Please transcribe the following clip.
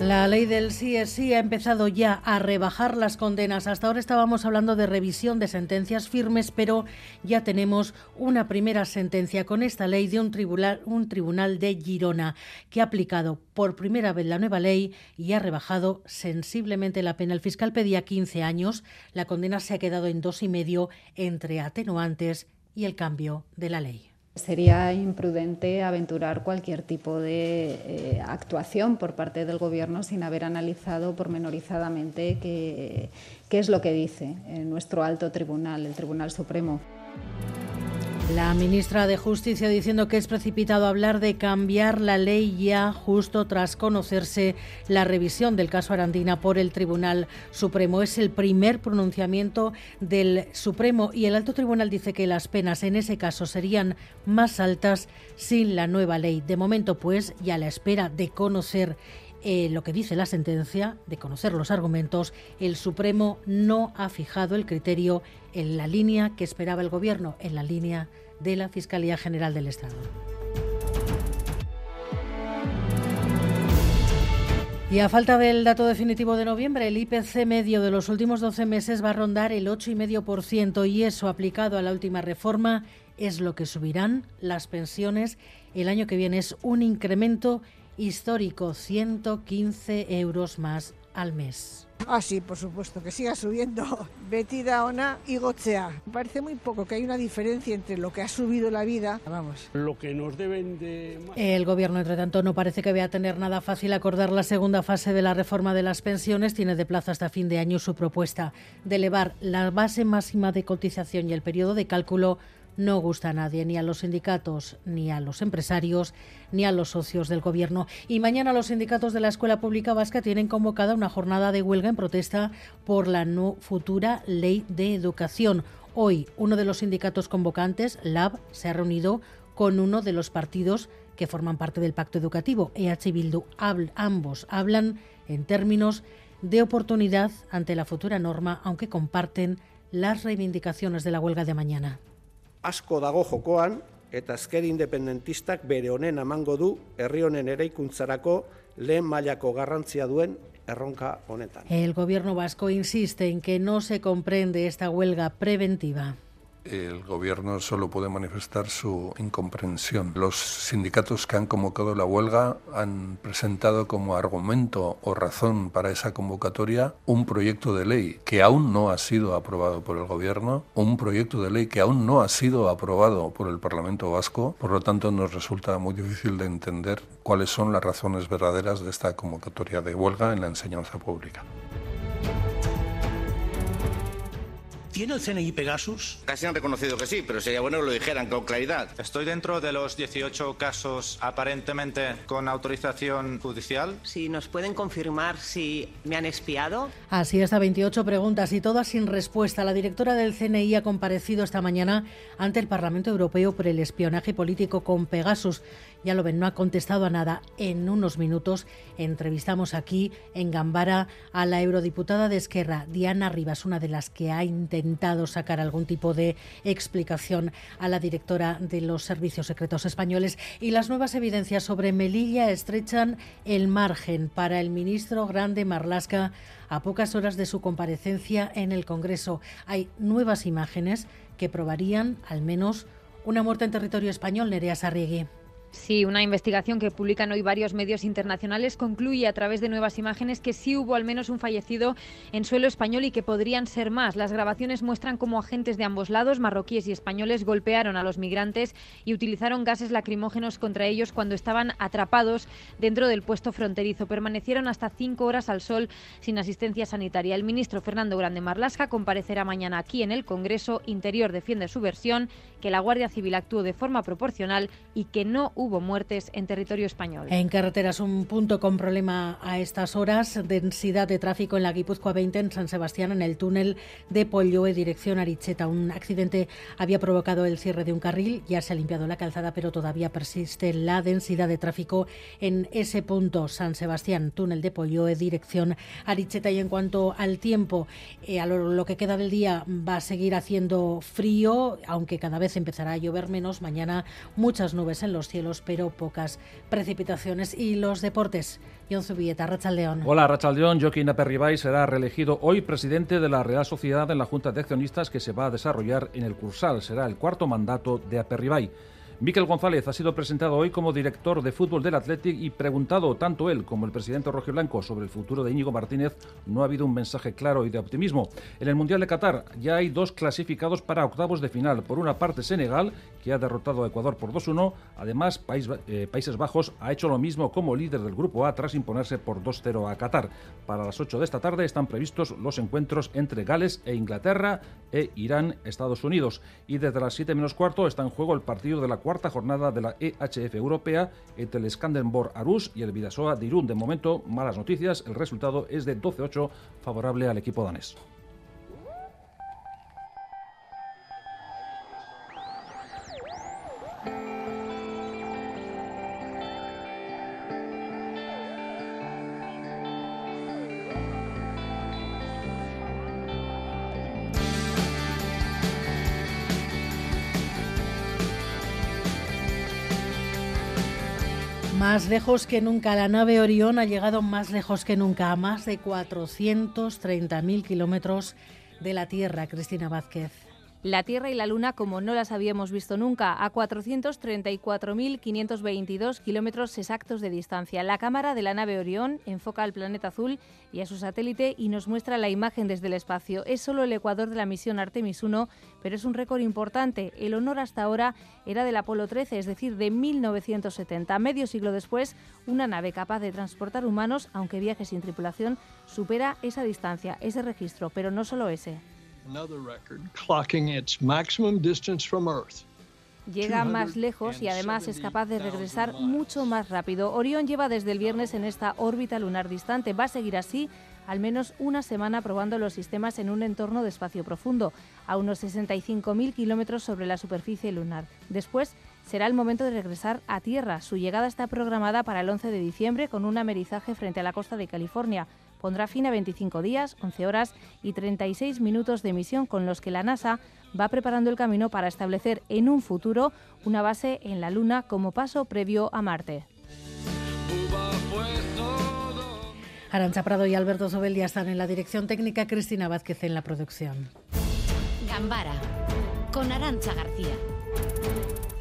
La ley del sí es sí ha empezado ya a rebajar las condenas. Hasta ahora estábamos hablando de revisión de sentencias firmes, pero ya tenemos una primera sentencia con esta ley de un tribunal, un tribunal de Girona que ha aplicado por primera vez la nueva ley y ha rebajado sensiblemente la pena. El fiscal pedía 15 años, la condena se ha quedado en dos y medio entre atenuantes y el cambio de la ley. Sería imprudente aventurar cualquier tipo de eh, actuación por parte del Gobierno sin haber analizado pormenorizadamente qué, qué es lo que dice nuestro alto tribunal, el Tribunal Supremo. La ministra de Justicia diciendo que es precipitado hablar de cambiar la ley ya justo tras conocerse la revisión del caso Arandina por el Tribunal Supremo. Es el primer pronunciamiento del Supremo y el alto tribunal dice que las penas en ese caso serían más altas sin la nueva ley. De momento, pues, ya a la espera de conocer eh, lo que dice la sentencia, de conocer los argumentos, el Supremo no ha fijado el criterio en la línea que esperaba el Gobierno, en la línea de la Fiscalía General del Estado. Y a falta del dato definitivo de noviembre, el IPC medio de los últimos 12 meses va a rondar el 8,5% y eso aplicado a la última reforma es lo que subirán las pensiones el año que viene. Es un incremento histórico, 115 euros más al mes. Ah, sí, por supuesto, que siga subiendo. Betida Ona y Gotzea. Parece muy poco que hay una diferencia entre lo que ha subido la vida, vamos. Lo que nos deben de... El gobierno, entre tanto, no parece que vaya a tener nada fácil acordar la segunda fase de la reforma de las pensiones. Tiene de plazo hasta fin de año su propuesta de elevar la base máxima de cotización y el periodo de cálculo no gusta a nadie, ni a los sindicatos, ni a los empresarios, ni a los socios del Gobierno. Y mañana los sindicatos de la Escuela Pública Vasca tienen convocada una jornada de huelga en protesta por la no futura ley de educación. Hoy, uno de los sindicatos convocantes, LAB, se ha reunido con uno de los partidos que forman parte del pacto educativo, EH Bildu. ambos hablan en términos de oportunidad ante la futura norma, aunque comparten las reivindicaciones de la huelga de mañana. Asko dago jokoan eta ezker independentistak bere honen amango du herri honen eraikuntzarako lehen mailako garrantzia duen erronka honetan. El gobierno vasco insiste en que no se comprende esta huelga preventiva. El gobierno solo puede manifestar su incomprensión. Los sindicatos que han convocado la huelga han presentado como argumento o razón para esa convocatoria un proyecto de ley que aún no ha sido aprobado por el gobierno, un proyecto de ley que aún no ha sido aprobado por el Parlamento vasco. Por lo tanto, nos resulta muy difícil de entender cuáles son las razones verdaderas de esta convocatoria de huelga en la enseñanza pública. ¿Tiene el CNI Pegasus? Casi han reconocido que sí, pero sería bueno que lo dijeran con claridad. Estoy dentro de los 18 casos aparentemente con autorización judicial. Si nos pueden confirmar si me han espiado. Así hasta 28 preguntas y todas sin respuesta. La directora del CNI ha comparecido esta mañana ante el Parlamento Europeo por el espionaje político con Pegasus. Ya lo ven, no ha contestado a nada. En unos minutos entrevistamos aquí en Gambara a la eurodiputada de Esquerra, Diana Rivas, una de las que ha intentado sacar algún tipo de explicación a la directora de los servicios secretos españoles. Y las nuevas evidencias sobre Melilla estrechan el margen para el ministro Grande Marlasca a pocas horas de su comparecencia en el Congreso. Hay nuevas imágenes que probarían al menos una muerte en territorio español, Nerea Sarriegui. Sí, una investigación que publican hoy varios medios internacionales concluye a través de nuevas imágenes que sí hubo al menos un fallecido en suelo español y que podrían ser más. Las grabaciones muestran cómo agentes de ambos lados, marroquíes y españoles, golpearon a los migrantes y utilizaron gases lacrimógenos contra ellos cuando estaban atrapados dentro del puesto fronterizo. Permanecieron hasta cinco horas al sol sin asistencia sanitaria. El ministro Fernando Grande Marlasca comparecerá mañana aquí en el Congreso. Interior defiende su versión, que la Guardia Civil actuó de forma proporcional y que no hubo muertes en territorio español. En carreteras, un punto con problema a estas horas. Densidad de tráfico en la Guipúzcoa 20 en San Sebastián, en el túnel de Polloe, dirección Aricheta. Un accidente había provocado el cierre de un carril. Ya se ha limpiado la calzada, pero todavía persiste la densidad de tráfico en ese punto. San Sebastián, túnel de Polloe, dirección Aricheta. Y en cuanto al tiempo, eh, a lo, lo que queda del día va a seguir haciendo frío, aunque cada vez empezará a llover menos. Mañana muchas nubes en los cielos, pero pocas precipitaciones. Y los deportes. John Zubieta, Rachaldeón. Hola, Rachaldeón. Joaquín Aperribay será reelegido hoy presidente de la Real Sociedad en la Junta de Accionistas que se va a desarrollar en el Cursal. Será el cuarto mandato de Aperribay. Miquel González ha sido presentado hoy como director de fútbol del Athletic y preguntado tanto él como el presidente rojiblanco sobre el futuro de Íñigo Martínez, no ha habido un mensaje claro y de optimismo. En el Mundial de Qatar ya hay dos clasificados para octavos de final. Por una parte Senegal, que ha derrotado a Ecuador por 2-1. Además, eh, Países Bajos ha hecho lo mismo como líder del Grupo A tras imponerse por 2-0 a Qatar. Para las 8 de esta tarde están previstos los encuentros entre Gales e Inglaterra e Irán, Estados Unidos. Y desde las 7 menos cuarto está en juego el partido de la cuarta jornada de la EHF europea entre el Skanderborg Arus y el Vidasoa de Irún. De momento, malas noticias, el resultado es de 12-8 favorable al equipo danés. Más lejos que nunca, la nave Orión ha llegado más lejos que nunca, a más de 430.000 kilómetros de la Tierra. Cristina Vázquez. La Tierra y la Luna como no las habíamos visto nunca, a 434.522 kilómetros exactos de distancia. La cámara de la nave Orión enfoca al planeta azul y a su satélite y nos muestra la imagen desde el espacio. Es solo el ecuador de la misión Artemis 1, pero es un récord importante. El honor hasta ahora era del Apolo 13, es decir, de 1970. Medio siglo después, una nave capaz de transportar humanos, aunque viaje sin tripulación, supera esa distancia, ese registro, pero no solo ese. Llega más lejos y además es capaz de regresar mucho más rápido. Orión lleva desde el viernes en esta órbita lunar distante. Va a seguir así al menos una semana probando los sistemas en un entorno de espacio profundo, a unos 65.000 kilómetros sobre la superficie lunar. Después será el momento de regresar a Tierra. Su llegada está programada para el 11 de diciembre con un amerizaje frente a la costa de California pondrá fin a 25 días, 11 horas y 36 minutos de misión con los que la NASA va preparando el camino para establecer en un futuro una base en la Luna como paso previo a Marte. Arancha Prado y Alberto Sobel ya están en la dirección técnica, Cristina Vázquez en la producción. Gambara con Arancha García.